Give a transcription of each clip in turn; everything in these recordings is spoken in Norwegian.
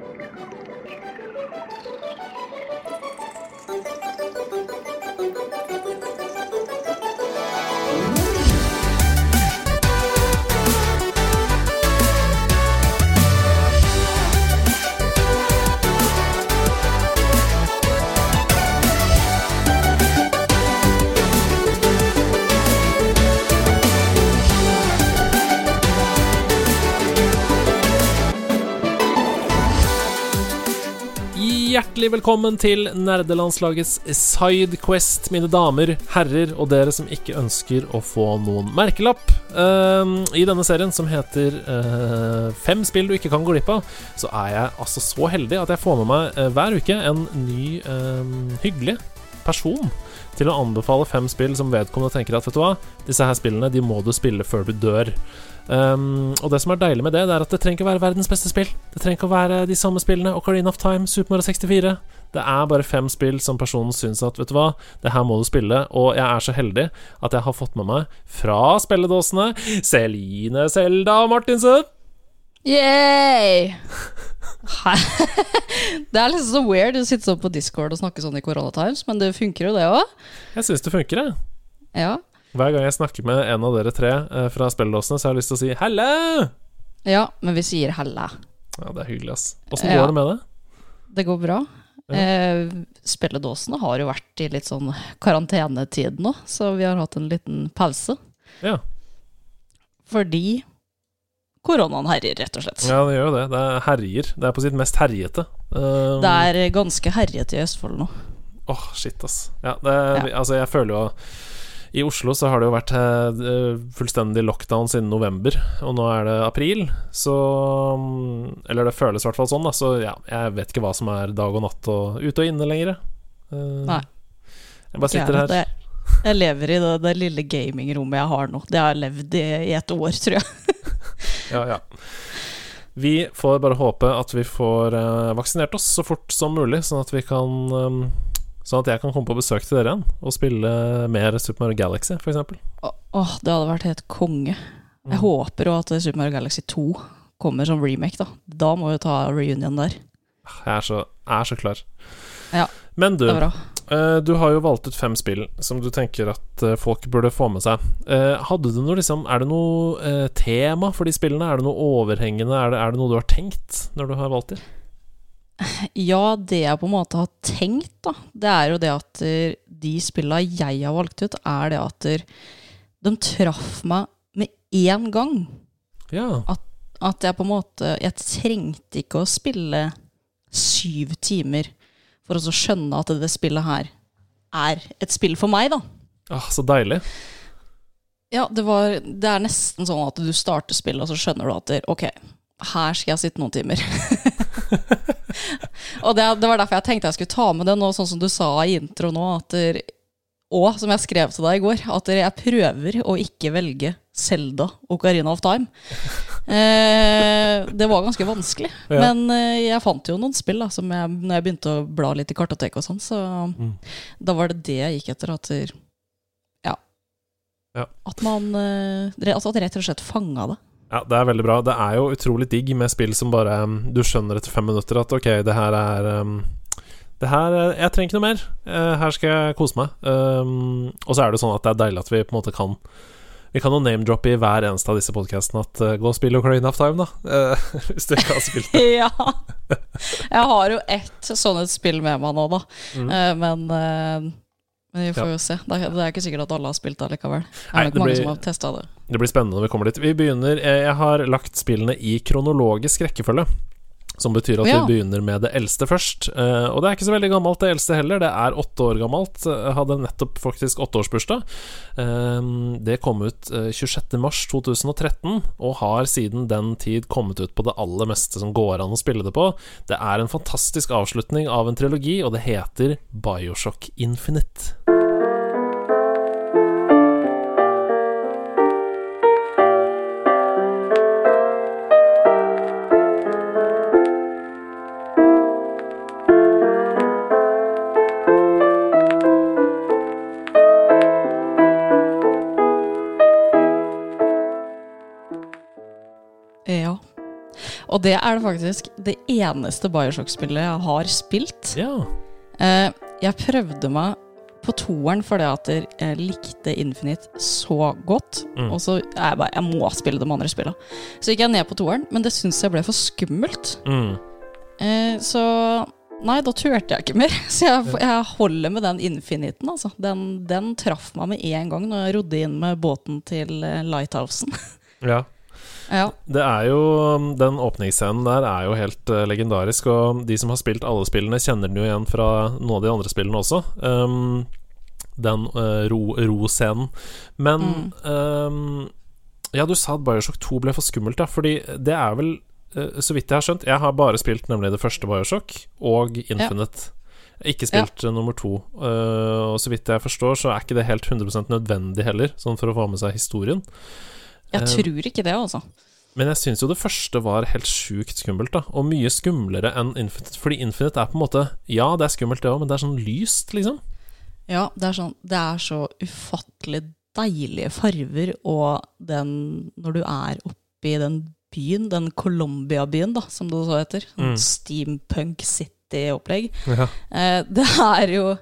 Thank you. Hjertelig velkommen til nerdelandslagets Sidequest, mine damer, herrer og dere som ikke ønsker å få noen merkelapp. Uh, I denne serien, som heter uh, Fem spill du ikke kan gå glipp av, så er jeg altså så heldig at jeg får med meg uh, hver uke en ny eh, hyggelig person til å anbefale fem spill som vedkommende tenker at vet du hva, disse her spillene de må du spille før du dør. Um, og det som er deilig med det, det er at det trenger ikke å være verdens beste spill. Det trenger ikke å være de samme spillene. Ocarina of Time, Super Mario 64. Det er bare fem spill som personen syns at vet du hva, det her må du spille. Og jeg er så heldig at jeg har fått med meg fra spilledåsene Celine Selda Martinsen. Yay! det er liksom så weird å sitte sånn på Discord og snakke sånn i Corona Times, men det funker jo, det òg. Jeg syns det funker, jeg. Ja. Hver gang jeg snakker med en av dere tre eh, fra spilledåsene, så har jeg lyst til å si 'helle'. ja, men vi sier helle. Ja, det er hyggelig, ass. Åssen Ja. går det med det? Det går bra. Ja. Eh, spilledåsene har jo vært i litt sånn karantenetid nå, så vi har hatt en liten pause. Ja. Fordi koronaen herjer, rett og slett. ja, det gjør jo det. Det er herjer. Det er på sitt mest herjete. Um, Det er ganske herjete i Østfold nå. Åh, shit, ass. Ja, det, Ja. Altså, jeg føler jo I Oslo så har det jo vært eh, fullstendig lockdown siden november, og nå er det april, så mm, Eller det føles i hvert fall sånn, da. Så ja, jeg vet ikke hva som er dag og natt og ute og inne lenger. Eh, Nei. Jeg bare sitter her. jeg, jeg lever i det, det lille gamingrommet jeg har nå. Det har jeg levd i i et år, tror jeg. Ja, ja. Vi får bare håpe at vi får eh, vaksinert oss så fort som mulig, sånn at vi kan Sånn at jeg kan komme på besøk til dere igjen og spille mer Super Mario Galaxy, f.eks. Åh, det hadde vært helt konge. Jeg Mm. håper jo at Super Mario Galaxy 2 kommer som remake, da. Da må vi ta reunion der. Jeg er så, er så klar. Ja, Men du, Det er bra. eh, du har jo valgt ut fem spill som du tenker at eh, folk burde få med seg. Eh, hadde du noe liksom Er det noe tema for de spillene? Er det noe overhengende? Er det, er det noe du har tenkt når du har valgt de? Ja, det jeg på en måte har tenkt, da, det er jo det at eh, de spilla jeg har valgt ut, er det at eh, de traff meg med én gang. Ja. At jeg på en måte Jeg trengte ikke å spille syv timer for å så skjønne at det spillet her er et spill for meg, da. Ah, så deilig. Ja, det, var, det er nesten sånn at du starter spillet, og så skjønner du at det- ok, her skal jeg sitte noen timer. og det, det var derfor jeg tenkte jeg skulle ta med det nå, sånn som du sa i intro nå, at der, og som jeg skrev til deg i går, at jeg prøver å ikke velge Selda og Carina of Time. Eh, det var ganske vanskelig, Ja. men eh, jeg fant jo noen spill da, som jeg, når jeg begynte å bla litt i kartoteket og sånn, så Mm. da var det det jeg gikk etter. At ja. Ja. At man eh, altså at rett og slett fanga det. Ja, det er veldig bra. Det er jo utrolig digg med spill som bare um, Du skjønner etter fem minutter at ok, det her er um, Det her eh, Jeg trenger ikke noe mer. Eh, her skal jeg kose meg. Um, og så er det sånn at det er deilig at vi på en måte kan Vi kan jo name-droppe i hver eneste av disse podkastene at uh, gå og spill Ocarina of Time, da. Eh, hvis du ikke har spilt det. ja! Jeg har jo ett et spill med meg nå, da. Mm. Eh, men, eh, men vi får jo se. Det er, det er ikke sikkert at alle har spilt det likevel. Det er nok mange blir- som har testa det. Det blir spennende når vi kommer dit. Vi begynner Jeg har lagt spillene i kronologisk rekkefølge. Som betyr at Ja. vi begynner med det eldste først. Uh, og det er ikke så veldig gammelt, det eldste heller. Det er åtte år gammelt. Jeg hadde nettopp faktisk åtteårsbursdag. Uh, det kom ut uh, 26.3.2013, og har siden den tid kommet ut på det aller meste som går an å spille det på. Det er en fantastisk avslutning av en trilogi, og det heter Bioshock Infinite. Og det er det faktisk det eneste Bioshock-spillet jeg har spilt. Ja. Eh, jeg prøvde meg på toeren fordi at jeg likte Infinite så godt. Mm. Og så er jeg bare Jeg må spille de andre spillene. Så gikk jeg ned på toeren, men det syns jeg ble for skummelt. Mm. Eh, så Nei, da turte jeg ikke mer. Så jeg, jeg holder med den Infiniten, altså. Den, den traff meg med en gang når jeg rodde inn med båten til eh, Lighthousen. ja. Ja. Det er jo Den åpningsscenen der er jo helt uh, legendarisk, og de som har spilt alle spillene, kjenner den jo igjen fra noen av de andre spillene også. Um, den uh, ro- ro-scenen. Men um, Ja, du sa at Bioshock 2 ble for skummelt, da, fordi det er vel uh, Så vidt jeg har skjønt Jeg har bare spilt nemlig det første Bioshock og Infinite. Ikke spilt ja. nummer to. Uh, og så vidt jeg forstår, så er ikke det helt 100% nødvendig heller, sånn for å få med seg historien. Jeg Eh, tror ikke det, altså. Men jeg syns jo det første var helt sjukt skummelt, da. Og mye skumlere enn Infinite. Fordi Infinite er på en måte Ja, det er skummelt, det òg, men det er sånn lyst, liksom. Ja, det er sånn Det er så ufattelig deilige farver, og den Når du er oppe i den byen, den Colombia-byen, da, som det så heter, sånn Mm. steampunk city-opplegg, Ja. eh, det er jo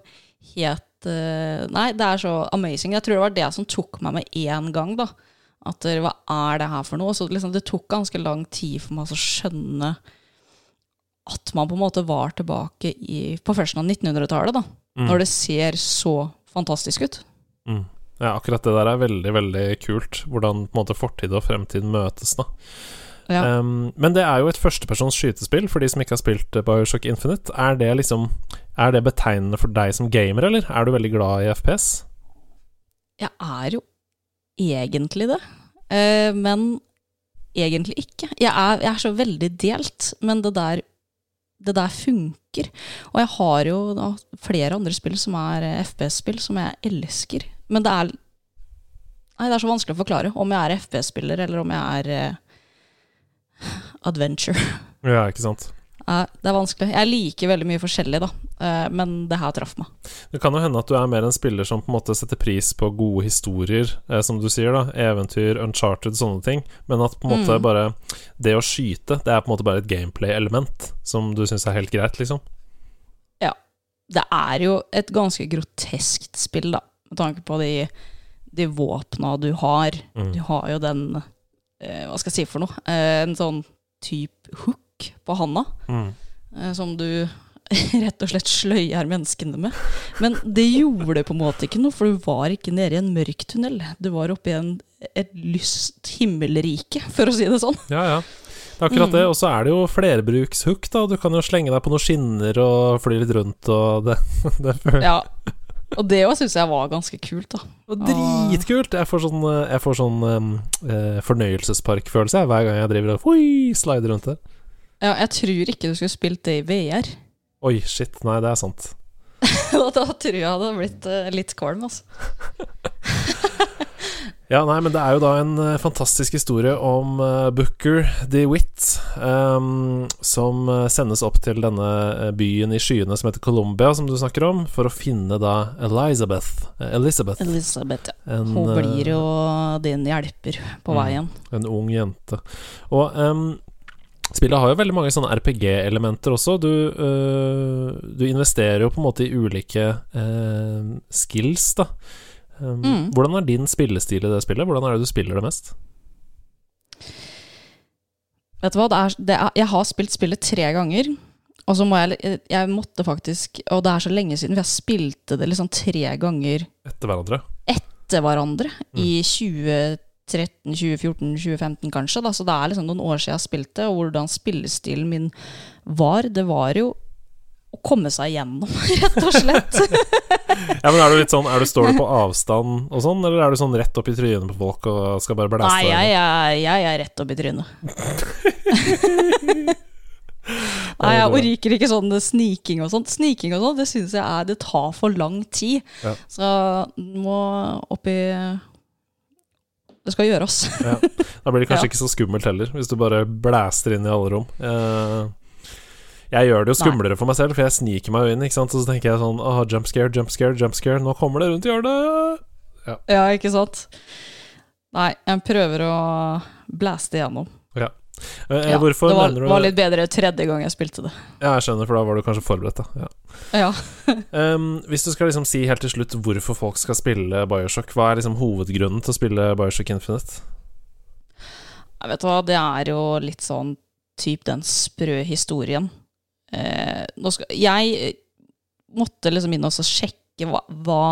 helt eh, Nei, det er så amazing. Jeg tror det var det som tok meg med én gang, da. At hva er det her for noe? Så liksom, det tok ganske lang tid for meg å skjønne at man på en måte var tilbake i, på førsten av 1900-tallet, da. Mm. Når det ser så fantastisk ut. Mm. ja, akkurat det der er veldig, veldig kult. Hvordan på en måte fortid og fremtid møtes, da. Ja. Um, men det er jo et førstepersons skytespill, for de som ikke har spilt eh, Bioshock Infinite. Er det liksom Er det betegnende for deg som gamer, eller? Er du veldig glad i FPS? Jeg er jo egentlig det, eh, men egentlig ikke. Jeg er, jeg er så veldig delt, men det der, det der funker. Og jeg har jo da flere andre spill som er eh, FPS-spill, som jeg elsker. Men det er Nei, det er så vanskelig å forklare om jeg er FPS-spiller, eller om jeg er eh, adventure. Ja, ikke sant? Nei, det er vanskelig. Jeg liker veldig mye forskjellig, da. Eh, men det her traff meg. Det kan jo hende at du er mer en spiller som på en måte setter pris på gode historier, eh, som du sier, da. Eventyr, uncharted, sånne ting. Men at på en måte Mm. bare Det å skyte, det er på en måte bare et gameplay-element som du syns er helt greit, liksom. det er jo et ganske groteskt spill, da, med tanke på de, de våpna du har. Mm. Du har jo den eh, Hva skal jeg si for noe? Eh, en sånn type hook på handa, Mm. eh, som du rett og slett sløyer menneskene med. Men det gjorde det på en måte ikke noe, for du var ikke nede i en mørk tunnel. Du var oppe i en, et lyst himmelrike, for å si det sånn. Ja, ja. Det er akkurat Mm. det. Og så er det jo flerbrukshook, da. Du kan jo slenge deg på noen skinner og fly litt rundt og det, det Ja. Og det òg syns jeg var ganske kult, da. Dritkult! Jeg får sånn, eh, jeg får sånn eh, fornøyelsesparkfølelse hver gang jeg driver og oi, slider rundt der. Ja, jeg tror ikke du skulle spilt det i VR. Oi, shit. Nei, det er sant. da, da tror jeg jeg hadde blitt uh, litt kvalm, altså. Ja, nei, men det er jo da en eh, fantastisk historie om uh, Booker DeWitt, um, som eh, sendes opp til denne byen i skyene som heter Colombia, som du snakker om, for å finne da Elizabeth. Elizabeth. Elisabeth, ja. En, Hun blir jo din hjelper på Mm. veien. En ung jente. Og em, spillet har jo veldig mange sånne RPG-elementer også. Du, øh, du investerer jo på en måte i ulike øh, skills, da. Um, Mm. Hvordan er din spillestil i det spillet? Hvordan er det du spiller det mest? Vet du hva, det er, det er, jeg har spilt spillet tre ganger. Og så må jeg Jeg måtte faktisk Og det er så lenge siden, for jeg spilte det liksom tre ganger Etter hverandre? etter hverandre. Mm. I 2013, 2014, 2015 kanskje. Da. Så det er liksom noen år siden jeg spilte, og hvordan spillestilen min var. Det var jo å komme seg igjennom, rett og slett. Ja, men er du litt sånn er du, Står du på avstand og sånn, eller er du sånn rett opp i trynet på folk og skal bare blæste Nei, jeg, jeg, jeg, jeg er rett opp i trynet. Nei, jeg orker ikke sånn sniking og sånt. Sniking og sånt, det syns jeg er Det tar for lang tid. Ja. Så må opp i Det skal gjøres. Ja. Da blir det kanskje Ja. ikke så skummelt heller, hvis du bare blæster inn i alle rom. Uh, jeg gjør det jo skumlere for meg selv, for jeg sniker meg jo inn, og så tenker jeg sånn oh, jump scare, jump scare, jump scare, nå kommer det rundt hjørnet! Ja, ikke sant? Nei, jeg prøver å blæste igjennom. Eh, Ja, Hvorfor det var, mener du var litt bedre tredje gang jeg spilte det. Ja, jeg skjønner, for da var du kanskje forberedt, da. Ja. Ja. Um, hvis du skal liksom si helt til slutt hvorfor folk skal spille Bioshock, hva er liksom hovedgrunnen til å spille Bioshock Infinite? Jeg vet hva, det er jo litt sånn typ den sprø historien. Eh, skal, jeg måtte liksom inn og sjekke hva, hva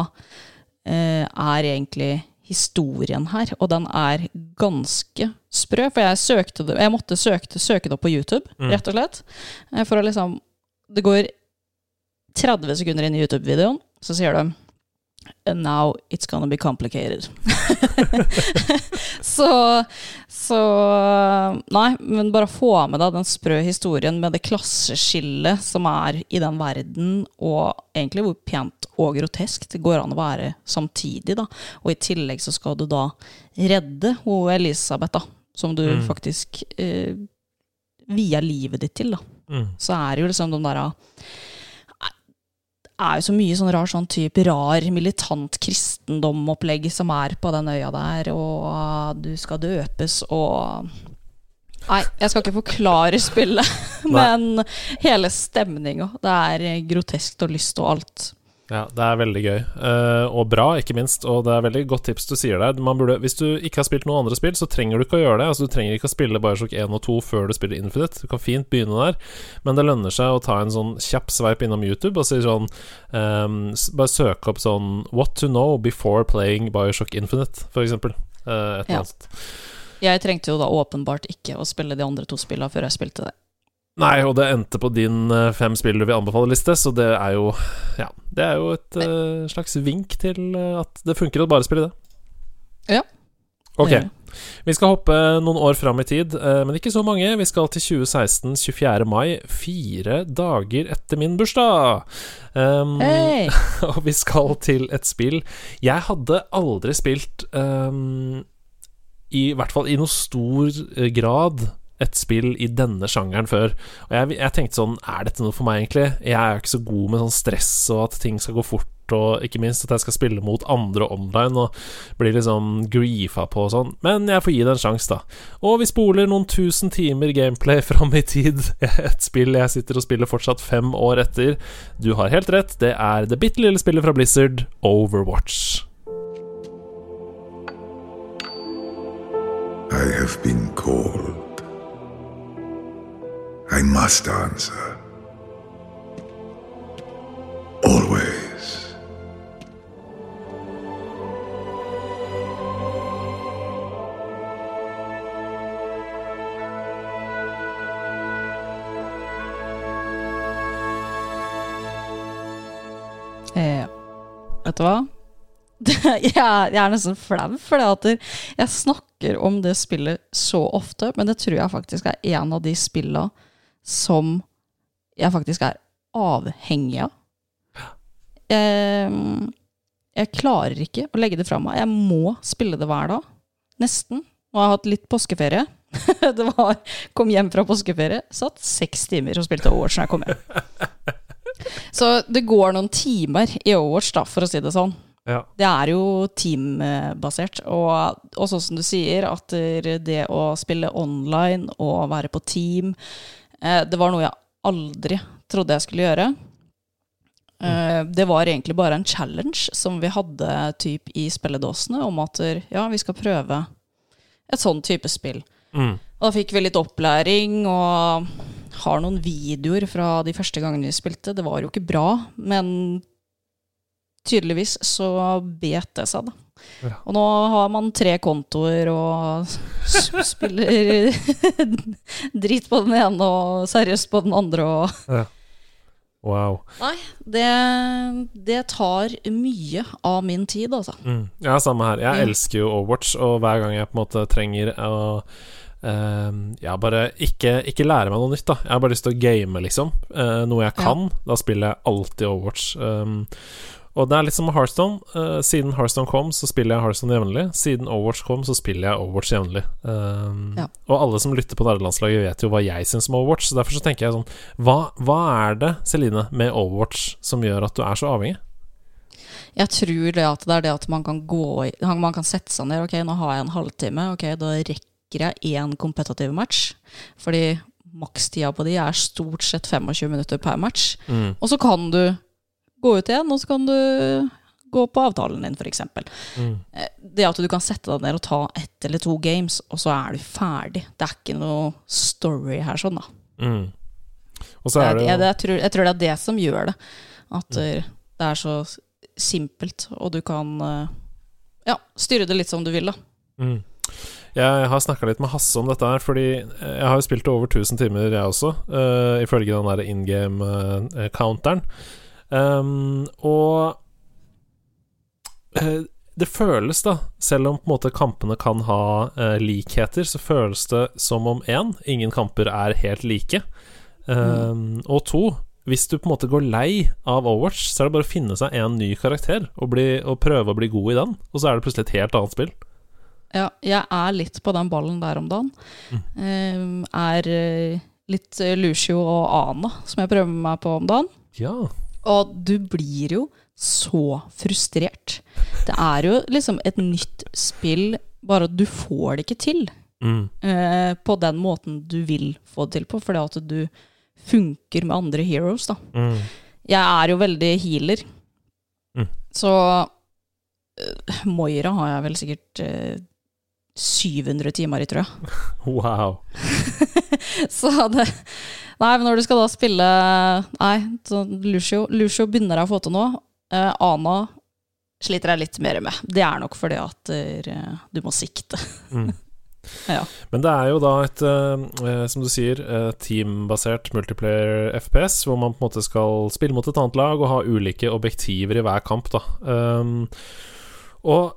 eh, er egentlig historien her, og den er ganske sprø. For jeg søkte det Jeg måtte søke, søke det opp på YouTube, Mm. rett og slett. Eh, for å liksom Det går 30 sekunder inn i YouTube-videoen, så sier de And now it's gonna be complicated. så Så Nei, men bare få med deg den sprø historien med det klasseskillet som er i den verden, og egentlig hvor pent og grotesk det går an å være samtidig, da. Og i tillegg så skal du da redde hun Elisabeth, da, som du Mm. faktisk eh, via livet ditt til, da. Mm. Så er det jo liksom de derre er jo så mye sånn rar sånn type rar militant kristendomopplegg som er på den øya der, og du skal døpes og Nei, jeg skal ikke forklare spillet, men hele stemninga. Det er groteskt og lyst og alt. Ja, det er veldig gøy. uh, og bra, ikke minst. Og det er veldig godt tips du sier der. Man burde, hvis du ikke har spilt noen andre spill, så trenger du ikke å gjøre det. Altså, du trenger ikke å spille Bioshock 1 og 2 før du spiller Infinite. Du kan fint begynne der, men det lønner seg å ta en sånn kjapp sveip innom YouTube og si sånn um, Bare søke opp sånn What to know before playing Bioshock Infinite, for eksempel. Uh, et eller Ja. Jeg trengte jo da åpenbart ikke å spille de andre to spillene før jeg spilte det. Nei, og det endte på din eh, fem spill du vil anbefale-liste, så det er jo Ja, det er jo et uh, slags vink til eh, at det funker å bare spille det. Ja. Ok. Vi skal hoppe noen år fram i tid, men ikke så mange. Vi skal til 2016, 24. mai, fire dager etter min bursdag. Um, Hei! og vi skal til et spill Jeg hadde aldri spilt um, I hvert fall i noe stor grad et spill i denne sjangeren før. Og jeg, jeg tenkte sånn Er dette noe for meg, egentlig? Jeg er jo ikke så god med sånn stress og at ting skal gå fort, og ikke minst at jeg skal spille mot andre online og bli liksom griefa på og sånn. Men jeg får gi det en sjanse, da. Og vi spoler noen tusen timer gameplay fram i tid. Et spill jeg sitter og spiller fortsatt fem år etter. Du har helt rett, det er det bitte lille spillet fra Blizzard, Overwatch. I have been called. I must answer. Always. Eh, vet du hva? jeg, er, nesten flau, for jeg snakker om det spillet så ofte, men det tror jeg faktisk er en av de spillene som jeg faktisk er avhengig av. Jeg, jeg klarer ikke å legge det fra meg. Jeg må spille det hver dag. Nesten. Nå har jeg hatt litt påskeferie. det var, Kom hjem fra påskeferie, satt seks timer og spilte Overwatch når jeg kom hjem. Så det går noen timer i Overwatch, da, for å si det sånn. Ja. Det er jo teambasert. Og, og sånn som du sier, at det å spille online og være på team, det var noe jeg aldri trodde jeg skulle gjøre. Mm. det var egentlig bare en challenge som vi hadde typ i spilledåsene, om at ja, vi skal prøve et sånn type spill. Mm. Og da fikk vi litt opplæring, og har noen videoer fra de første gangene vi spilte. Det var jo ikke bra, men tydeligvis så bet det seg, da. Ja. Og nå har man tre kontoer og spiller drit på den ene og seriøst på den andre og Wow. Nei, det, det tar mye av min tid, altså. Mm. Ja, samme her. Jeg Mm. elsker jo Overwatch, og hver gang jeg på en måte trenger å Uh, jeg bare ikke, ikke lære meg noe nytt, da. Jeg har bare lyst til å game, liksom. Uh, noe jeg kan. Da spiller jeg alltid Overwatch. Um, og det er litt som med Hearthstone. Uh, siden Hearthstone kom, så spiller jeg Hearthstone jevnlig. Siden Overwatch kom, så spiller jeg Overwatch jevnlig. Um, Ja. Og alle som lytter på nerdelandslaget, vet jo hva jeg syns om Overwatch. Så derfor så tenker jeg sånn hva, hva er det, Celine, med Overwatch som gjør at du er så avhengig? Jeg tror det at det er det at man kan gå i Man kan sette seg ned. Ok, nå har jeg en halvtime. Ok, da rekker jeg én kompetativ match. Fordi makstida på de er stort sett 25 minutter per match. Mm. Og så kan du gå ut igjen, og så kan du gå på avtalen din, f.eks. Mm. Det at du kan sette deg ned og ta ett eller to games, og så er du ferdig. Det er ikke noe story her, sånn, da. Mm. Og så er det jeg, jeg, tror, jeg tror det er det som gjør det. At mm. det er så simpelt, og du kan eh, ja, styre det litt som du vil, da. mm. Jeg har snakka litt med Hasse om dette her, fordi jeg har jo spilt over 1000 timer, jeg også, uh, ifølge den der in game-counteren. Um, og eh, det føles, da, selv om på en måte kampene kan ha uh, likheter, så føles det som om én, ingen kamper er helt like. Um, Og to, hvis du på en måte går lei av Overwatch, så er det bare å finne seg en ny karakter og, bli, og prøve å bli god i den, og så er det plutselig et helt annet spill. Ja, jeg er litt på den ballen der om dagen. Eh, er eh, litt Lucio og Ana som jeg prøver meg på om dagen. Ja. Og du blir jo så frustrert. Det er jo liksom et nytt spill, bare at du får det ikke til. Mm. eh, på den måten du vil få det til på, fordi at du funker med andre heroes, da. Mm. Jeg er jo veldig healer, Mm. så uh, Moira har jeg vel sikkert eh, 700 timer i, tror jeg. Wow. Så det Nei, men når du skal da spille Nei, så Lucio, Lucio begynner jeg å få til nå. Uh, Ana sliter jeg litt mer med. Det er nok fordi at uh, du må sikte. Mm. Ja. Men det er jo da et, eh, eh, som du sier, eh, teambasert multiplayer FPS, hvor man på en måte skal spille mot et annet lag og ha ulike objektiver i hver kamp, da. Um, og eh,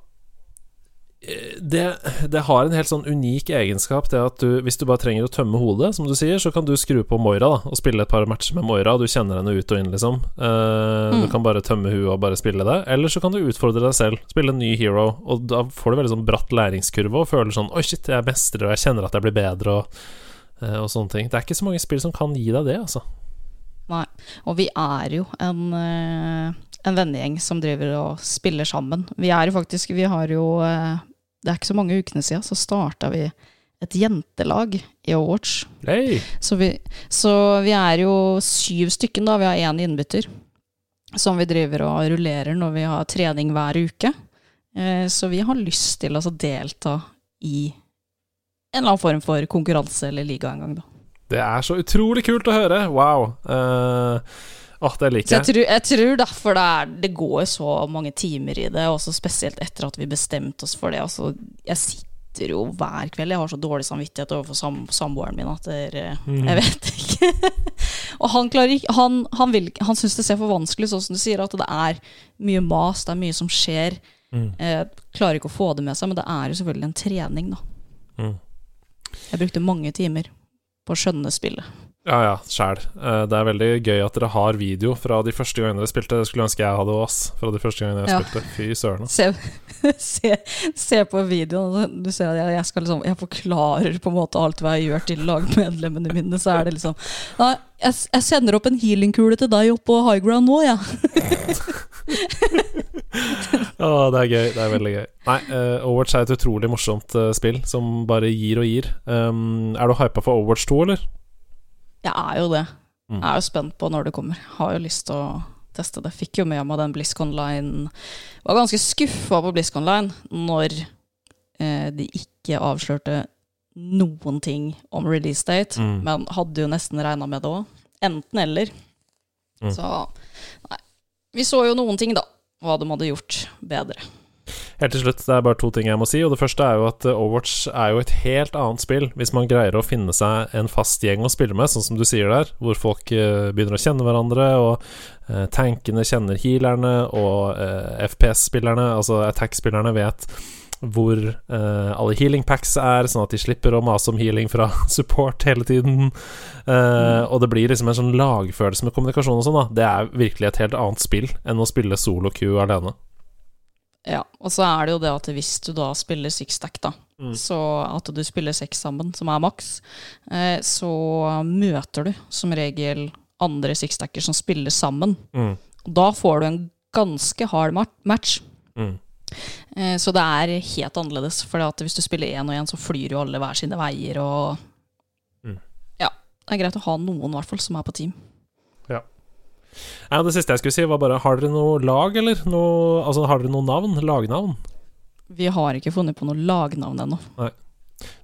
det, det har en helt sånn unik egenskap, det at du, hvis du bare trenger å tømme hodet, som du sier, så kan du skru på Moira da, og spille et par matcher med Moira, og du kjenner henne ut og inn, liksom. Du Mm. kan bare tømme huet og bare spille det. Eller så kan du utfordre deg selv, spille en ny hero, og da får du veldig sånn bratt læringskurve og føler sånn Oi, shit, jeg mestrer, og jeg kjenner at jeg blir bedre, og, uh, og sånne ting. Det er ikke så mange spill som kan gi deg det, altså. Nei. Og vi er jo en, uh en vennegjeng som driver og spiller sammen. Vi er jo faktisk Vi har jo Det er ikke så mange ukene siden så starta vi et jentelag i Awards. Hey. Så vi, så vi er jo syv stykken, da. Vi har én innbytter. Som vi driver og rullerer når vi har trening hver uke. Eh, så vi har lyst til å altså, delta i en eller annen form for konkurranse eller liga en gang, da. Det er så utrolig kult å høre! Wow. Eh, Åh, det liker jeg jeg. tror, jeg tror derfor det, er, det går så mange timer i det, også spesielt etter at vi bestemte oss for det. Altså, jeg sitter jo hver kveld, jeg har så dårlig samvittighet overfor sam samboeren min at der, er, Mhm. jeg vet ikke. og han klarer ikke Han, han, vil han syns det ser for vanskelig ut, sånn som du sier, at det er mye mas, det er mye som skjer. Mm. Eh, klarer ikke å få det med seg, men det er jo selvfølgelig en trening, da. Mm. Jeg brukte mange timer på å skjønne spillet. Ja, ja, sjæl. Eh, Det er veldig gøy at dere har video fra de første gangene dere spilte. Det skulle ønske jeg hadde òg. Fra de første gangene jeg Ja. spilte. Fy søren. Se, se, se på videoen, du ser at jeg, jeg, skal liksom, jeg forklarer på en måte alt hva jeg gjør til lagmedlemmene mine. Så er det liksom Nei, jeg, jeg sender opp en healingkule til deg oppå på high ground nå, jeg. Å, det er gøy. Det er veldig gøy. Nei, uh, Overwatch er et utrolig morsomt uh, spill som bare gir og gir. Um, er du hypa for Overwatch 2, eller? Jeg er jo det. Mm. Jeg er jo spent på når det kommer. Har jo lyst til å teste det. Fikk jo med meg den BlizzCon Line. Var ganske skuffa på Line når eh, de ikke avslørte noen ting om release date, Mm. men hadde jo nesten regna med det òg. Enten eller. Mm. Så nei. Vi så jo noen ting, da. Hva de hadde gjort bedre. Helt til slutt, det er bare to ting jeg må si. Og det første er jo at eh, Overwatch er jo et helt annet spill hvis man greier å finne seg en fast gjeng å spille med, sånn som du sier der, hvor folk eh, begynner å kjenne hverandre, og eh, tankene kjenner healerne, og FPS-spillerne, altså attack-spillerne, vet hvor uh, alle healing packs er, sånn at de slipper å mase om healing fra support hele tiden. Eh, Og det blir liksom en sånn lagfølelse med kommunikasjon og sånn, da. Det er virkelig et helt annet spill enn å spille solo-queue alene. Ja, og så er det jo det at hvis du da spiller six stack, da, Mm. så at du spiller seks sammen, som er maks, eh, så møter du som regel andre six stacker som spiller sammen. Mm. Og da får du en ganske hard match. Mm. Eh, så det er helt annerledes. For hvis du spiller én og én, så flyr jo alle hver sine veier. Og Mm. ja, det er greit å ha noen i hvert fall som er på team. Ja, det siste jeg skulle si, var bare Har dere noe lag, eller? Noe, altså, har dere noe navn? Lagnavn? Vi har ikke funnet på noe lagnavn ennå.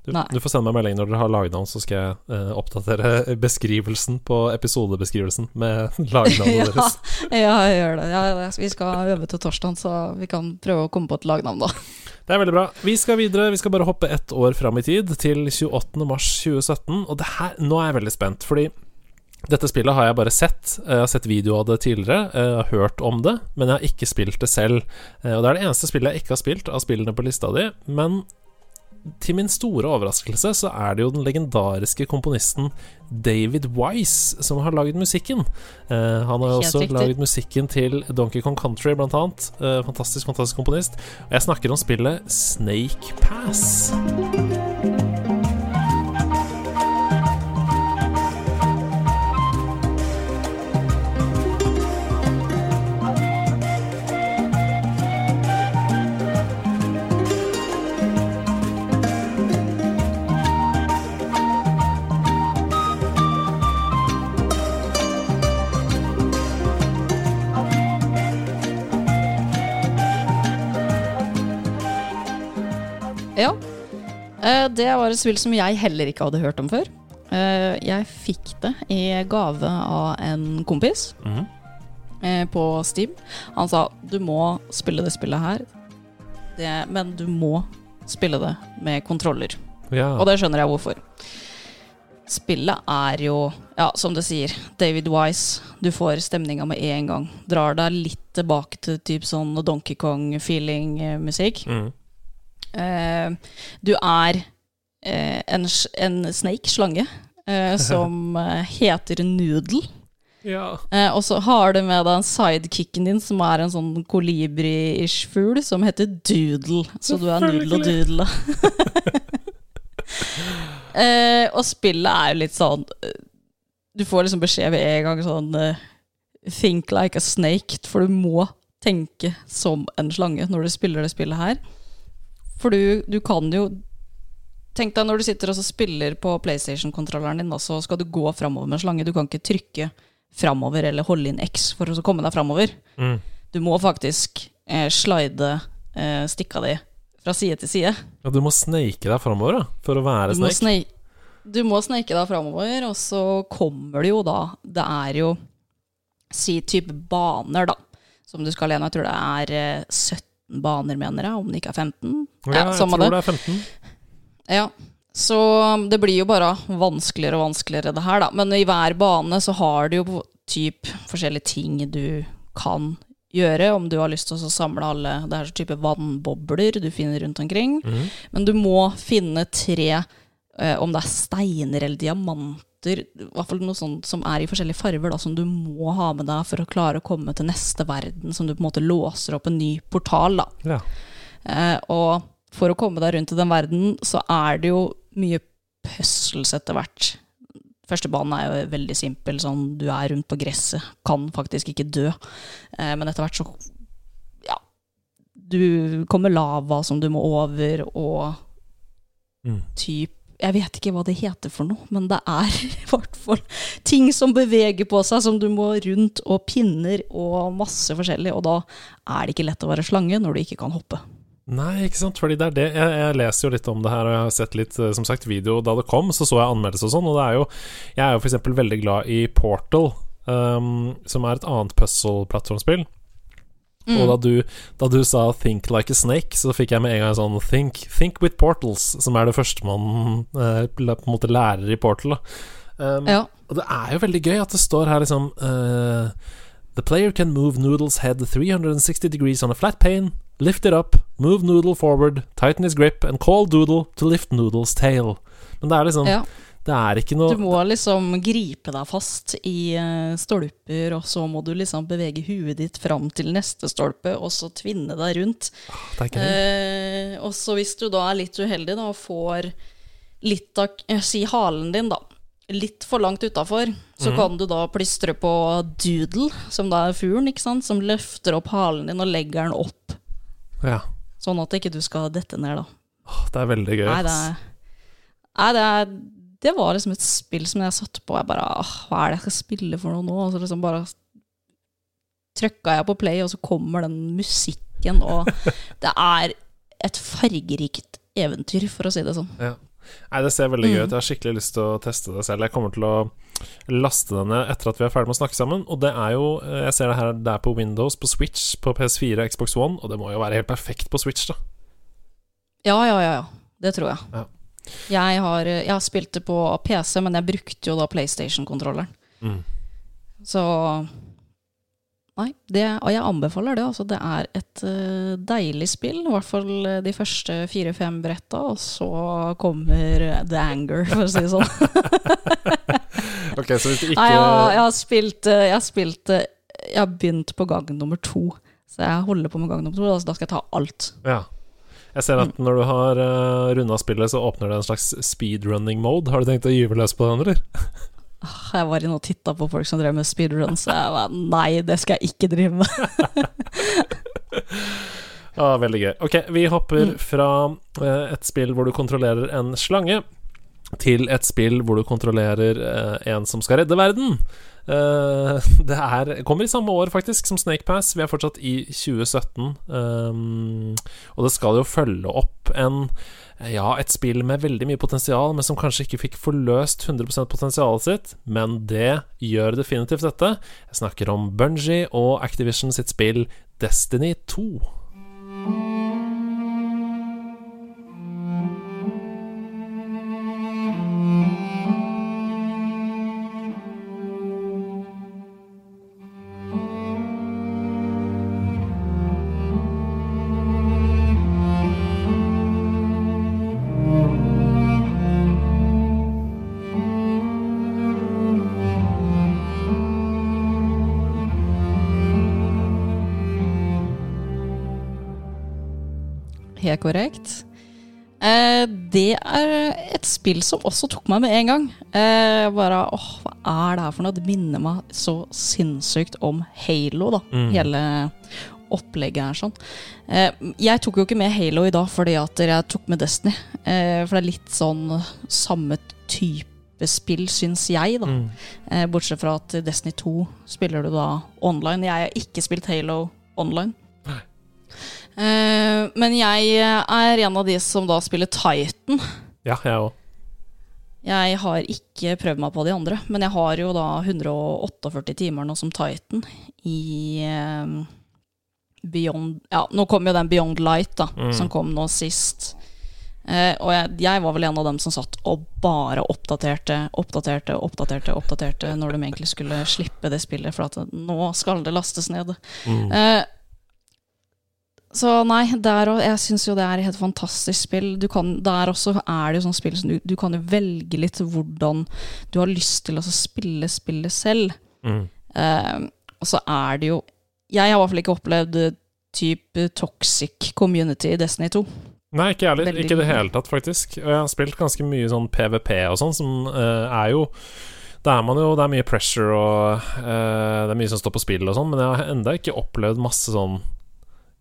Du, Nei. du får sende meg melding når dere har lagnavn, så skal jeg eh, oppdatere beskrivelsen på episodebeskrivelsen med lagnavnet ja, deres. ja, jeg gjør det. Ja, vi skal øve til torsdag, så vi kan prøve å komme på et lagnavn da. Det er veldig bra. Vi skal videre. Vi skal bare hoppe ett år fram i tid, til 28. mars 2017. Og det her, nå er jeg veldig spent, fordi dette spillet har jeg bare sett. Jeg har sett video av det tidligere, jeg har hørt om det, men jeg har ikke spilt det selv. Eh, Og det er det eneste spillet jeg ikke har spilt av spillene på lista di. Men til min store overraskelse så er det jo den legendariske komponisten David Wise som har laget musikken. Eh, han har jo også riktig. laget musikken til Donkey Kong Country, blant annet. Eh, fantastisk, fantastisk komponist. Og jeg snakker om spillet Snake Pass. Det var et spill som jeg heller ikke hadde hørt om før. Eh, Jeg fikk det i gave av en kompis Mhm. eh, på Steam. Han sa du må spille det spillet her, det, men du må spille det med kontroller. Ja. Og det skjønner jeg hvorfor. Spillet er jo, ja, som det sier, David Wise. Du får stemninga med en gang. Drar deg litt tilbake til typ sånn Donkey Kong-feeling-musikk. Mm. Uh, du er en, en snake, slange, eh, som eh, heter Noodle. ja. Eh, og så har du med deg en sidekicken din, som er en sånn kolibri-ish fugl, som heter Doodle. Så du er Noodle og Doodle. eh, og spillet er jo litt sånn eh, Du får liksom beskjed ved en gang sånn eh, Think like a snake, for du må tenke som en slange når du spiller det spillet her. For du, du kan jo Tenk deg når du sitter og spiller på PlayStation-kontrolleren din, så skal du gå framover med slange. Du kan ikke trykke framover eller holde inn X for å komme deg framover. Mm. Du må faktisk eh, slide eh, stikka di fra side til side. ja, du må snake deg framover, da, for å være Du må, snake. snei, du må sneike deg framover, og så kommer det jo da Det er jo si type baner, da, som du skal gjennom. Jeg tror det er eh, 17 baner, mener jeg, om det ikke er 15. Ja, jeg samme tror det er 15. Ja, så det blir jo bare vanskeligere og vanskeligere det her, da. Men i hver bane så har du jo typ forskjellige ting du kan gjøre, om du har lyst til å samle alle Det er så type vannbobler du finner rundt omkring. Mm. Men du må finne tre, eh, om det er steiner eller diamanter, i hvert fall noe sånt som er i forskjellige farger, da, som du må ha med deg for å klare å komme til neste verden, som du på en måte låser opp en ny portal, da. Ja. Eh, og for å komme deg rundt i den verden, så er det jo mye puzzles etter hvert. Første banen er jo veldig simpel, sånn du er rundt på gresset, kan faktisk ikke dø. Eh, men etter hvert så Ja. Du kommer lava som du må over, og Mm. typ Jeg vet ikke hva det heter for noe, men det er i hvert fall ting som beveger på seg, som du må rundt, og pinner og masse forskjellig. Og da er det ikke lett å være slange når du ikke kan hoppe. Nei, ikke sant, fordi det er det jeg, jeg leser jo litt om det her, og jeg har sett litt, eh, som sagt, video da det kom, så så jeg anmeldelse og sånn, og det er jo Jeg er jo eksempel veldig glad i Portal, um, som er et annet puzzle-plattformspill. Mm. Og da du, da du sa 'think like a snake', så fikk jeg med en gang sånn 'think, think with portals', som er det første man eh, på en måte lærer i Portal. Um, Ja. Og det er jo veldig gøy at det står her liksom uh, The player can move Noodles head 360 degrees on a flat pane, lift it up, move Noodle forward, tighten his grip, and call Doodle to lift Noodles tail. Men det er liksom ja. Det er ikke noe Du må liksom gripe deg fast i eh, stolper, og så må du liksom bevege huet ditt fram til neste stolpe, og så tvinne deg rundt. Ah. Eh, og så hvis du da er litt uheldig da, og får litt av eh, Si halen din, da. Litt for langt utafor, så kan du da plystre på Doodle, som da er fuglen, ikke sant, som løfter opp halen din og legger den opp Ja. Sånn at ikke du skal dette ned, da. Åh, Det er veldig gøy. Nei, det er Nei, det er Det var liksom et spill som jeg satte på, jeg bare åh, Hva er det jeg skal spille for noe nå? Og så liksom bare trykka jeg på play, og så kommer den musikken, og det er et fargerikt eventyr, for å si det sånn. Nei, det ser veldig gøy Mm. ut. Jeg har skikkelig lyst til å teste det selv. Jeg kommer til å laste den ned etter at vi er ferdig med å snakke sammen. Og det er jo Jeg ser det her, det er på Windows, på Switch, på PS4 og Xbox One, og det må jo være helt perfekt på Switch, da. Ja, ja, ja, ja. Det tror jeg. Ja. Jeg, har, jeg har spilt det på PC, men jeg brukte jo da PlayStation-kontrolleren. Mm. Så Nei, det, og jeg anbefaler det. Altså, det er et uh, deilig spill. I hvert fall eh, de første fire-fem bretta, og så kommer the anger, for å si det sånn. Ok, så hvis du ikke Nei, jeg, jeg har spilt eh, Jeg har spilt Jeg har begynt på gang nummer to. Så jeg holder på med gang nummer to. Altså, da skal jeg ta alt. Ja. Jeg ser at når du har uh, runda spillet, så åpner det en slags speedrunning mode. Har du tenkt å gyve løs på den, eller? Ah, Jeg var inne og titta på folk som drev med speedruns, og jeg var nei, det skal jeg ikke drive med. ah, veldig gøy. Ok, vi hopper Mm. fra eh, et spill hvor du kontrollerer en slange, til et spill hvor du kontrollerer eh, en som skal redde verden. Uh, det er, kommer i samme år, faktisk, som Snake Pass. Vi er fortsatt i 2017. Um, og det skal jo følge opp en ja, et spill med veldig mye potensial, men som kanskje ikke fikk forløst 100% potensialet sitt. Men det gjør definitivt dette. Jeg snakker om Bungie og Activision sitt spill Destiny 2. Helt korrekt. Eh, det er et spill som også tok meg med en gang. Eh, bare åh, hva er det her for noe? Det minner meg så sinnssykt om Halo, da. Mm. Hele opplegget er sånn. Eh, jeg tok jo ikke med Halo i dag fordi at jeg tok med Destiny. Eh, for det er litt sånn samme type spill, syns jeg, da. Mm. Eh, bortsett fra at Destiny 2 spiller du da online. Jeg har ikke spilt Halo online. Nei. Eh, men jeg er en av de som da spiller Titan. Ja, jeg òg. Jeg har ikke prøvd meg på de andre, men jeg har jo da 148 timer nå som Titan i eh, Beyond Ja, nå kom jo den Beyond Light, da, Mm. som kom nå sist. Eh, og jeg, jeg var vel en av dem som satt og bare oppdaterte, oppdaterte, oppdaterte, oppdaterte når de egentlig skulle slippe det spillet, for at nå skal det lastes ned. Mm. Eh, så nei, der jeg syns jo det er et helt fantastisk spill. Du kan, der også er det jo sånn spill som du, du kan jo velge litt hvordan du har lyst til å spille spillet selv. Mm. Uh, og så er det jo Jeg har i hvert fall ikke opplevd eh, type toxic community i Destiny 2. Nei, ikke jeg heller. Ikke i det hele tatt, faktisk. Og jeg har spilt ganske mye sånn PVP og sånn, som uh, er jo det er man jo Det er mye pressure og uh, Det er mye som står på spill og sånn, men jeg har enda ikke opplevd masse sånn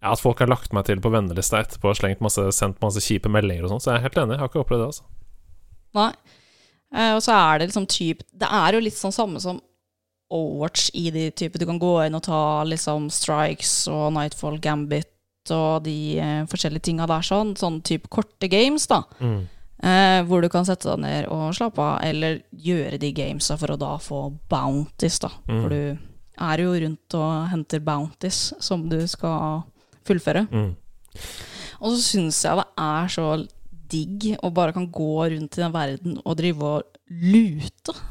ja, At folk har lagt meg til på vennelista etterpå og slengt masse, sendt masse kjipe meldinger og sånn, så jeg er helt enig. Jeg har ikke opplevd det, altså. Nei. Eh, og så er det liksom typ Det er jo litt sånn samme som Overwatch i de type Du kan gå inn og ta liksom Strikes og Nightfall Gambit og de eh, forskjellige tinga der sånn. Sånn type korte games, da. Mm. Eh, hvor du kan sette deg ned og slappe av, eller gjøre de gamesa for å da få bounties, da. Mm. For du er jo rundt og henter bounties som du skal fullføre. Mm. Og så syns jeg det er så digg å bare kan gå rundt i den verden og drive og lute.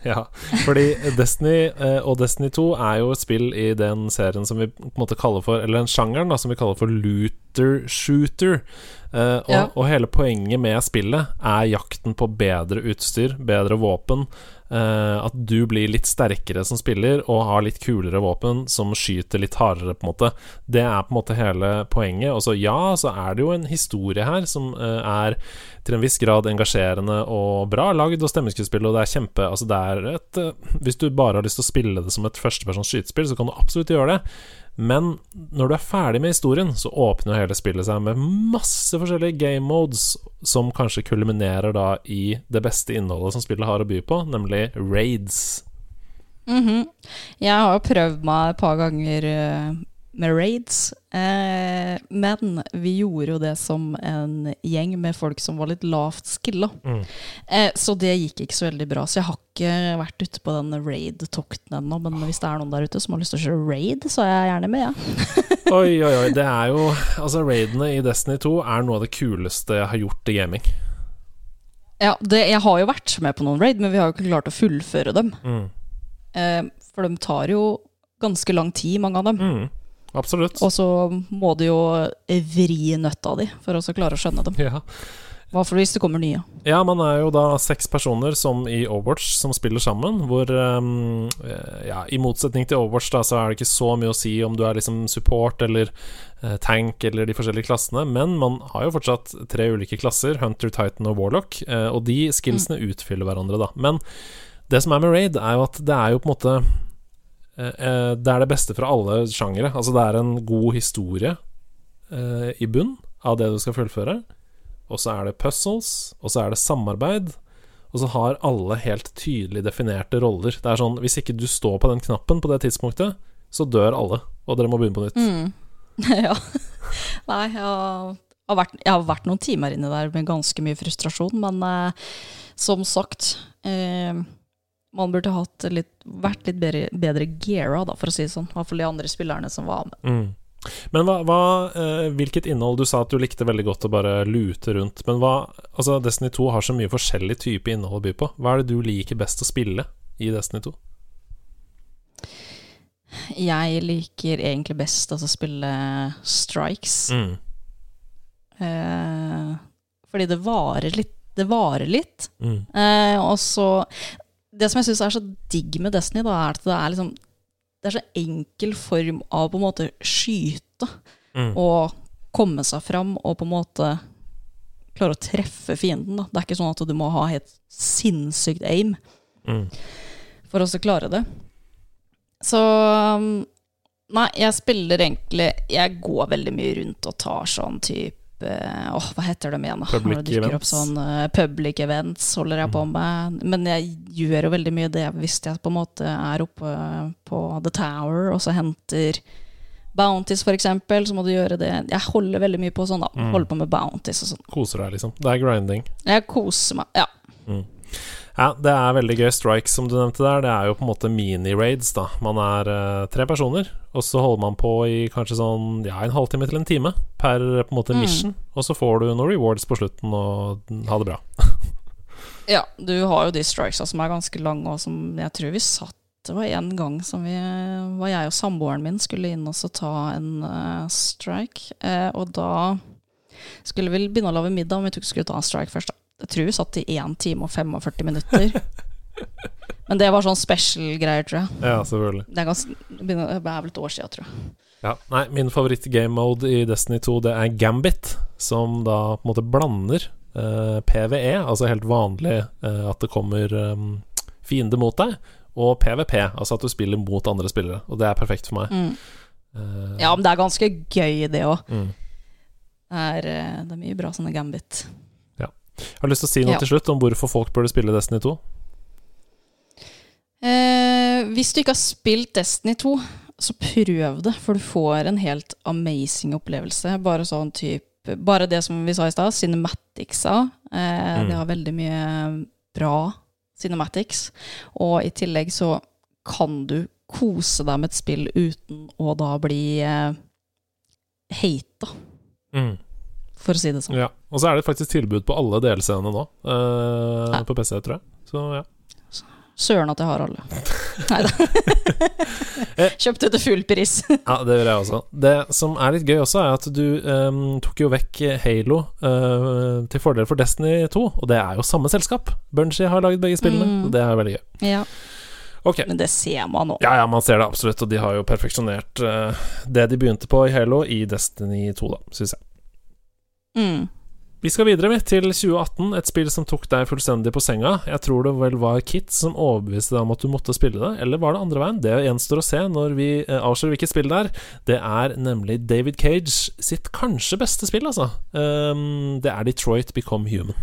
Ja, fordi Destiny eh, og Destiny 2 er jo et spill i den serien som vi på en måte kaller for Eller den sjangeren da, som vi kaller for looter shooter. Eh, og, Ja. og hele poenget med spillet er jakten på bedre utstyr, bedre våpen. Eh, at du blir litt sterkere som spiller og har litt kulere våpen som skyter litt hardere, på en måte. Det er på en måte hele poenget. Og så ja, så er det jo en historie her som uh, er til en viss grad engasjerende og bra lagd, og stemmeskuespill, og det er kjempe Altså, det er et uh, Hvis du bare har lyst til å spille det som et førstepersons skytespill, så kan du absolutt gjøre det, Men når du er ferdig med historien, så åpner jo hele spillet seg med masse forskjellige game modes, som kanskje kulminerer da i det beste innholdet som spillet har å by på, nemlig raids. Mhm. Jeg har prøvd meg et par ganger eh, med raids, eh, men vi gjorde jo det som en gjeng med folk som var litt lavt skilla. Mm. Eh, så det gikk ikke så veldig bra. Så jeg har ikke vært ute på den raid-tokten ennå. Men hvis det er noen der ute som har lyst til å kjøre raid, så er jeg gjerne med, jeg. Oi, oi, oi. Det er jo Altså, raidene i Destiny 2 er noe av det kuleste jeg har gjort i gaming. Ja, det, jeg har jo vært med på noen raid, men vi har jo ikke klart å fullføre dem. Mm. Eh, for de tar jo ganske lang tid, mange av dem. Mm. Absolutt. Og så må du jo vri nøtta di for å klare å skjønne dem. Ja. Hva for hvis det kommer nye? Ja, man er jo da seks personer som i Overwatch som spiller sammen, hvor um, Ja, i motsetning til Overwatch, da, så er det ikke så mye å si om du er liksom support eller uh, tank eller de forskjellige klassene, men man har jo fortsatt tre ulike klasser, Hunter, Titan og Warlock, uh, og de skillsene utfyller hverandre, da. Men det som er med Raid, er jo at det er jo på en måte Det er det beste fra alle sjangere. Altså, det er en god historie i bunn av det du skal fullføre og så er det puzzles, og så er det samarbeid. Og så har alle helt tydelig definerte roller. Det er sånn Hvis ikke du står på den knappen på det tidspunktet, så dør alle, og dere må begynne på nytt. Mm. ja. Nei, jeg har, vært, jeg har vært noen timer inni der med ganske mye frustrasjon, men eh, som sagt eh, Man burde hatt litt, vært litt bedre, bedre geara, da, for å si det sånn. I hvert fall de andre spillerne som var med. Mm. Men hva, hva eh, hvilket innhold Du sa at du likte veldig godt å bare lute rundt. Men hva Altså, Destiny 2 har så mye forskjellig type innhold å by på. Hva er det du liker best å spille i Destiny 2? Jeg liker egentlig best altså, å spille strikes. Mm. Eh, fordi det varer litt. Det varer litt. Mm. Eh, og så Det som jeg syns er så digg med Destiny, da, er at det er liksom Det er så enkel form av på en måte skyte Mm. og komme seg fram og på en måte klare å treffe fienden. Da. Det er ikke sånn at du må ha helt sinnssykt aim Mm. for å så klare det. Så um, Nei, jeg spiller egentlig Jeg går veldig mye rundt og tar sånn type Åh, hva heter de igjen? da? Public events. sånn eh, public events holder jeg på med. Men jeg gjør jo veldig mye det hvis jeg på en måte er oppe på The Tower og så henter Bounties, eksempel, så må du gjøre det. Jeg holder veldig mye på sånn, da. Mm. Holder på med Bounties og sånn. Koser deg, liksom. Det er grinding. Jeg koser meg. Ja. Ja, det er veldig gøy. Strikes, som du nevnte der, det er jo på en måte mini-raids, da. Man er uh, tre personer, og så holder man på i kanskje sånn ja, en halvtime til en time per på en måte Mm. mission, og så får du noen rewards på slutten, og ha det bra. Ja, du har jo de strikesa som er ganske lange, og som jeg tror vi satt Det var en gang som vi var jeg og samboeren min skulle inn og ta en uh, strike. eh, og da skulle vi begynne å lage middag, men vi tok skulle ta en strike først. Jeg tror vi satt i 1 time og 45 minutter. men det var sånn special-greier, tror jeg. Ja, selvfølgelig. Det er, ganske, det er vel et år siden, tror jeg. Ja, nei, min favoritt-game mode i Destiny 2, det er Gambit, som da på en måte blander eh, PVE, altså helt vanlig eh, at det kommer um, fiende mot deg, og PVP, altså at du spiller mot andre spillere. Og det er perfekt for meg. Mm. Uh, Ja, men det er ganske gøy, det òg. mm. Det, eh, det er mye bra sånne gambit. Jeg har lyst til å si noe Ja. til slutt om hvorfor folk burde spille Destiny 2. Eh, hvis du ikke har spilt Destiny 2, så prøv det, for du får en helt amazing opplevelse. Bare sånn type Bare det som vi sa i stad, cinematicsa. Eh, Mm. Det har veldig mye bra cinematics. Og i tillegg så kan du kose deg med et spill uten å da bli eh, hata, Mm. For å si det sånn. Ja. Og så er det faktisk tilbud på alle delscenene nå, eh, Ja. på PC, tror jeg. Så ja. Søren at jeg har alle. Nei da. Kjøpte til full pris. Ja, det gjør jeg også. Det som er litt gøy også, er at du ehm, tok jo vekk Halo eh, til fordel for Destiny 2, og det er jo samme selskap. Bunji har lagd begge spillene, Mm. og det er veldig gøy. ja, Okay. men det ser man nå. Ja, ja, man ser det absolutt, og de har jo perfeksjonert uh, det de begynte på i Halo, i Destiny 2, da, syns jeg. Mm. Vi skal videre vi, til 2018, et spill som tok deg fullstendig på senga. Jeg tror det vel var Kit som overbeviste deg om at du måtte spille det, eller var det andre veien? Det gjenstår å se når vi eh, avslører hvilket spill det er. Det er nemlig David Cage sitt kanskje beste spill, altså. Um, det er Detroit Become Human.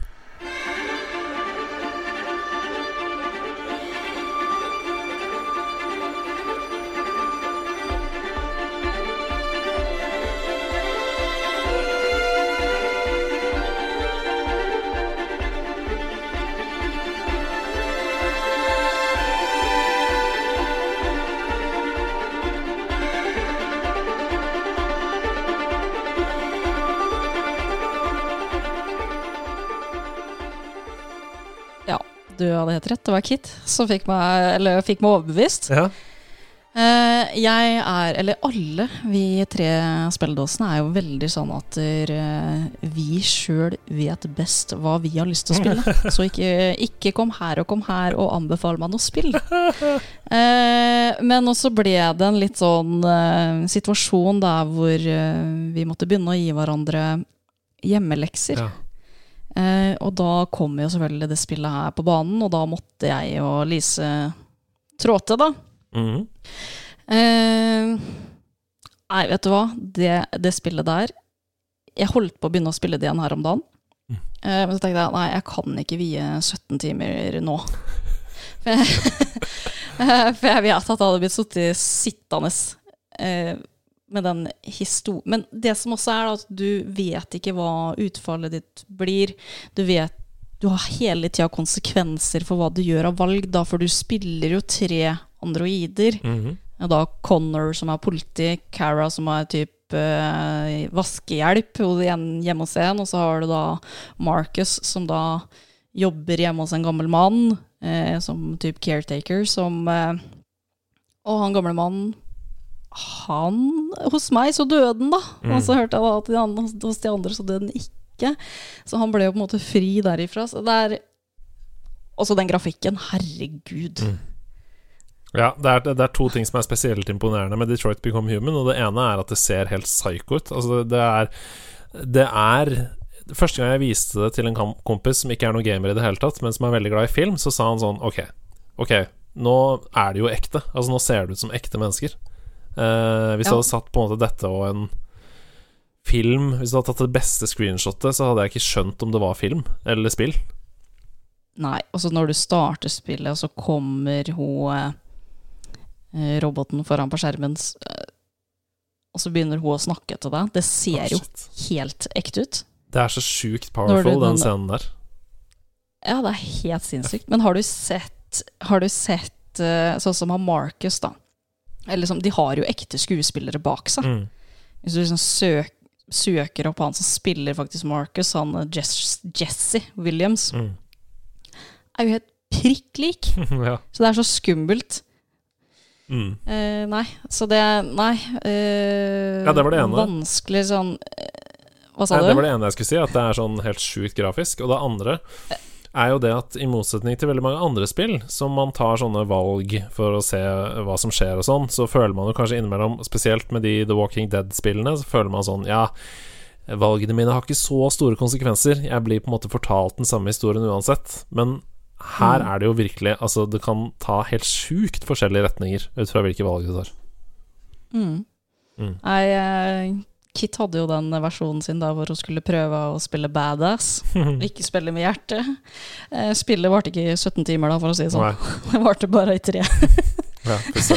Du hadde helt rett. Det var Kit som fikk meg, eller fikk meg overbevist. Ja. Eh, jeg er, eller alle vi tre spilledåsene er jo veldig sånn at eh, vi sjøl vet best hva vi har lyst til å spille. Så ikke, ikke kom her og kom her og anbefal meg noe spill. Eh, men også ble det en litt sånn situasjon der hvor vi måtte begynne å gi hverandre hjemmelekser. ja. Eh, og da kom jo selvfølgelig det spillet her på banen, og da måtte jeg og Lise trå til, da. Mm. Eh, nei, vet du hva? Det, det spillet der Jeg holdt på å begynne å spille det igjen her om dagen. Mm. Eh, men så tenkte jeg nei, jeg kan ikke vie 17 timer nå. For jeg, for jeg vet at jeg hadde blitt sittet sittende eh, med den historien Men det som også er, at du vet ikke hva utfallet ditt blir. Du vet Du har hele tida konsekvenser for hva du gjør av valg, da, for du spiller jo tre androider. Mm -hmm. Og da Connor som er politi, Cara som er typ eh, vaskehjelp hjemme hos en, og så har du da Marcus som da jobber hjemme hos en gammel mann, eh, som typ caretaker, som eh, Og han gamle mannen han Hos meg så døde den, da. Mm. Og så hørte jeg da at de andre, hos de andre så døde den ikke. Så han ble jo på en måte fri derifra. Så det er Også den grafikken. Herregud. Mm. Ja, det er, det er to ting som er spesielt imponerende med Detroit Become Human. Og det ene er at det ser helt psycho ut. Altså, det er Det er Første gang jeg viste det til en kompis som ikke er noen gamer i det hele tatt, men som er veldig glad i film, så sa han sånn Ok, ok, nå er det jo ekte. Altså, nå ser det ut som ekte mennesker. Eh, hvis du Ja. hadde satt på en måte dette og en film Hvis du hadde tatt det beste screenshotet, så hadde jeg ikke skjønt om det var film eller spill. Nei, og så når du starter spillet, og så kommer hun eh, roboten foran på skjermen, eh, og så begynner hun å snakke til deg. Det ser Å, jo helt ekte ut. Det er så sjukt powerful, den den- scenen der. Ja, det er helt sinnssykt. Men har du sett, har du sett eh, sånn som han Marcus, da? Eller som, de har jo ekte skuespillere bak seg. Mm. Hvis du liksom søk, søker opp han som spiller faktisk Marcus, han eh, Jess, Jesse Williams, Mm. er jo helt prikk lik. ja. Så det er så skummelt. Mm. Uh, nei, så det Nei. Uh, Ja, det var det ene. Vanskelig sånn uh, Hva sa Nei, du? det var det ene jeg skulle si, at det er sånn helt sjukt grafisk. Og det andre er jo det at i motsetning til veldig mange andre spill, som man tar sånne valg for å se hva som skjer og sånn, så føler man jo kanskje innimellom, spesielt med de The Walking Dead-spillene, så føler man sånn Ja, valgene mine har ikke så store konsekvenser. Jeg blir på en måte fortalt den samme historien uansett. Men her Mm. er det jo virkelig Altså, det kan ta helt sjukt forskjellige retninger ut fra hvilke valg du tar. Mm. Mm. I, eh, Kit hadde jo den versjonen sin da hvor hun skulle prøve å spille badass. Ikke spille med hjertet. Eh, spillet varte ikke i 17 timer, da, for å si det sånn. Nei. Det varte bare i tre. Ja,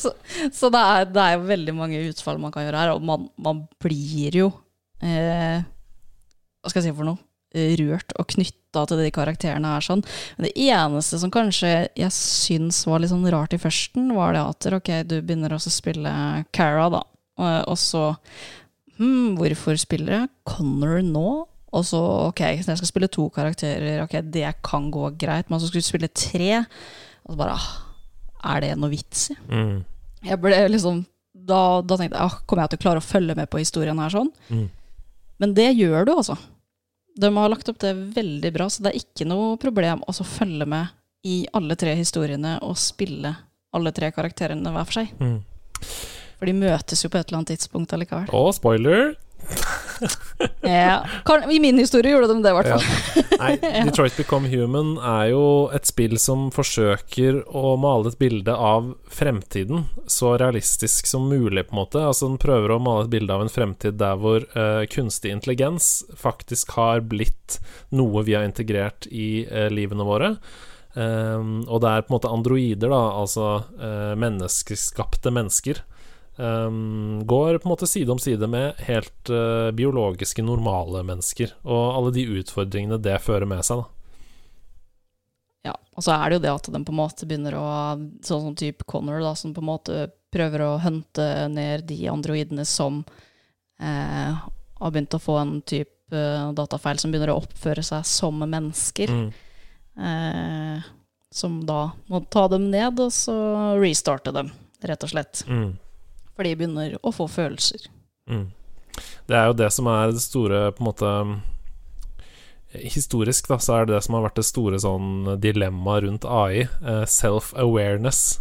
så så det, er, det er veldig mange utfall man kan gjøre her, og man, man blir jo eh, Hva skal jeg si for noe? Rørt og knytta til de karakterene her. sånn. Men det eneste som kanskje jeg syns var litt sånn rart i førsten, var det at ok, du begynner også å spille Cara, da. Og, og så hm, Hvorfor spiller jeg Connor nå? Og så, ok, så jeg skal spille to karakterer, ok, det kan gå greit. Men så skulle du spille tre, og så bare ah, Er det noe vits i? Mm. Jeg ble liksom Da, da tenkte jeg ah, kommer jeg til å klare å følge med på historien her sånn? Mm. Men det gjør du, altså. De har lagt opp det veldig bra, så det er ikke noe problem å følge med i alle tre historiene og spille alle tre karakterene hver for seg. Mm. For de møtes jo på et eller annet tidspunkt allikevel. Å, spoiler Ja. I min historie gjorde de det, i hvert Ja. Nei, Detroit Become Human er jo et spill som forsøker å male et bilde av fremtiden så realistisk som mulig, på en måte. Altså Den prøver å male et bilde av en fremtid der hvor uh, kunstig intelligens faktisk har blitt noe vi har integrert i uh, livene våre. Um, og det er på en måte androider, da, altså uh, menneskeskapte mennesker. Um, går på en måte side om side med helt uh, biologiske, normale mennesker. Og alle de utfordringene det fører med seg, da. Ja, og så er det jo det at den på en måte begynner å Sånn som type Connor, da, som på en måte prøver å hunte ned de androidene som eh, har begynt å få en type eh, datafeil som begynner å oppføre seg som mennesker. Mm. Eh, som da må ta dem ned, og så restarte dem, rett og slett. Mm. For de begynner å få følelser. Mm. Det er jo det som er det store på en måte Historisk da, så er det det som har vært det store sånn dilemmaet rundt AI. eh, Self-awareness.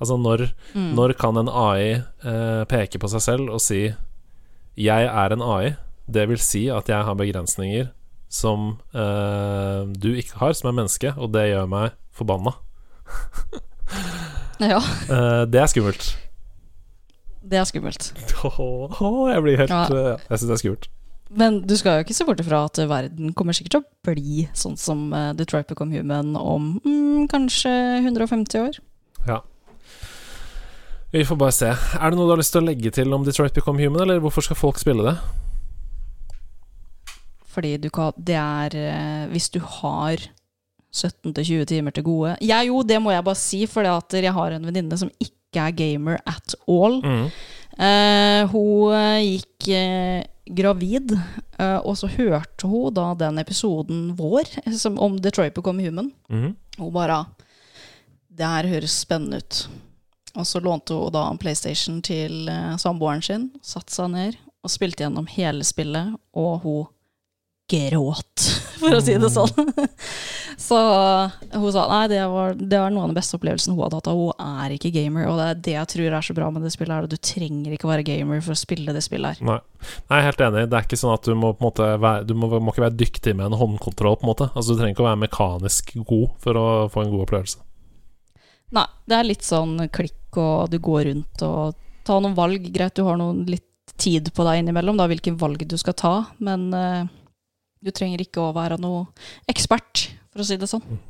Altså når, Mm. når kan en AI eh, peke på seg selv og si 'jeg er en AI', det vil si at jeg har begrensninger som eh, du ikke har, som er menneske, og det gjør meg forbanna. Ja, Eh, det er skummelt. Det er skummelt. Åh, jeg blir helt Ja. uh, Jeg syns det er skummelt. Men du skal jo ikke se bort ifra at verden kommer sikkert til å bli sånn som eh, Detroit Become Human om mm, kanskje 150 år. Ja. Vi får bare se. Er det noe du har lyst til å legge til om Detroit Become Human, eller hvorfor skal folk spille det? Fordi du kan Det er eh, Hvis du har 17-20 timer til gode Ja, jo, det må jeg bare si, for jeg har en venninne som ikke er gamer at all. Mm. Uh, hun eh, gikk uh, gravid, uh, og så hørte hun da den episoden vår som, om Detroit Become Human. Mm. Hun bare Det her høres spennende ut. Og så lånte hun da en PlayStation til samboeren sin, satte seg ned og spilte gjennom hele spillet, og hun gråt, for å si det sånn. så hun sa nei, det var, det var noe av den beste opplevelsen hun hadde hatt. Og hun er ikke gamer, og det er det jeg tror er så bra med det spillet. her, og Du trenger ikke være gamer for å spille det spillet her. Nei. Jeg er helt enig. Det er ikke sånn at du må på en måte være Du må, må ikke være dyktig med en håndkontroll, på en måte. Altså Du trenger ikke å være mekanisk god for å få en god opplevelse. Nei, det er litt sånn klikk, og du går rundt og tar noen valg. Greit, du har noen litt tid på deg innimellom, da, hvilke valg du skal ta, men eh, du trenger ikke å være noe ekspert, for å si det sånn.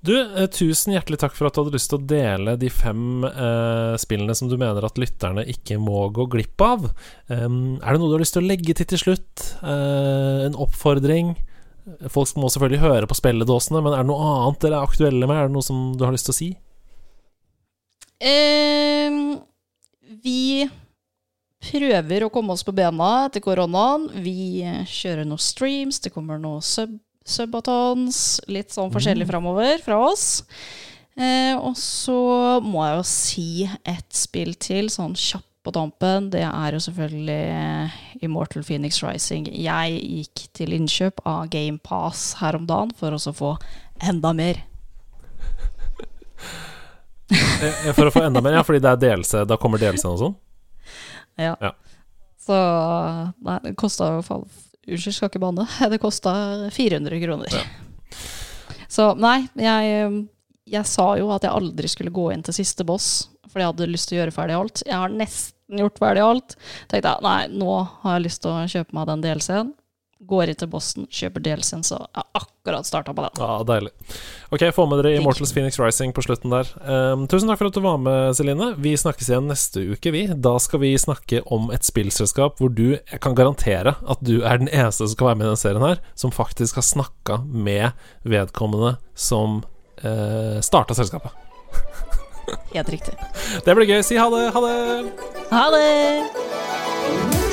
Du, eh, tusen hjertelig takk for at du hadde lyst til å dele de fem eh, spillene som du mener at lytterne ikke må gå glipp av. Um, er det noe du har lyst til å legge til til slutt? Uh, en oppfordring? Folk må selvfølgelig høre på spilledåsene, men er det noe annet dere er aktuelle med? Er det noe som du har lyst til å si? Um, vi prøver å komme oss på bena etter koronaen. Vi eh, kjører noen streams, det kommer noen sub subatons, litt sånn forskjellig framover fra oss. Eh, og så må jeg jo si et spill til, sånn kjapt på tampen. Det er jo selvfølgelig eh, Immortal Phoenix Rising. Jeg gikk til innkjøp av GamePass her om dagen for å få enda mer. Eh, For å få enda mer, ja, fordi det er DLC, da kommer DLC-en og sånn? Ja. Ja. Så Nei, det kosta jo faen Unnskyld, skal ikke banne. Det kosta 400 kroner. Så nei, jeg, jeg sa jo at jeg aldri skulle gå inn til siste boss, fordi jeg hadde lyst til å gjøre ferdig alt. Jeg har nesten gjort ferdig alt. Tenkte jeg nei, nå har jeg lyst til å kjøpe meg den DLC-en. Går inn til Boston, kjøper DLC-en, så jeg har akkurat starta på den. Ja, deilig. Ok, få med dere Immortals Phoenix Rising på slutten der. Um, tusen takk for at du var med, Celine. Vi snakkes igjen neste uke, vi. Da skal vi snakke om et spillselskap hvor du Jeg kan garantere at du er den eneste som skal være med i denne serien her, som faktisk har snakka med vedkommende som uh, starta selskapet. Helt riktig. Det blir gøy. Si ha det. Ha det. Ha det!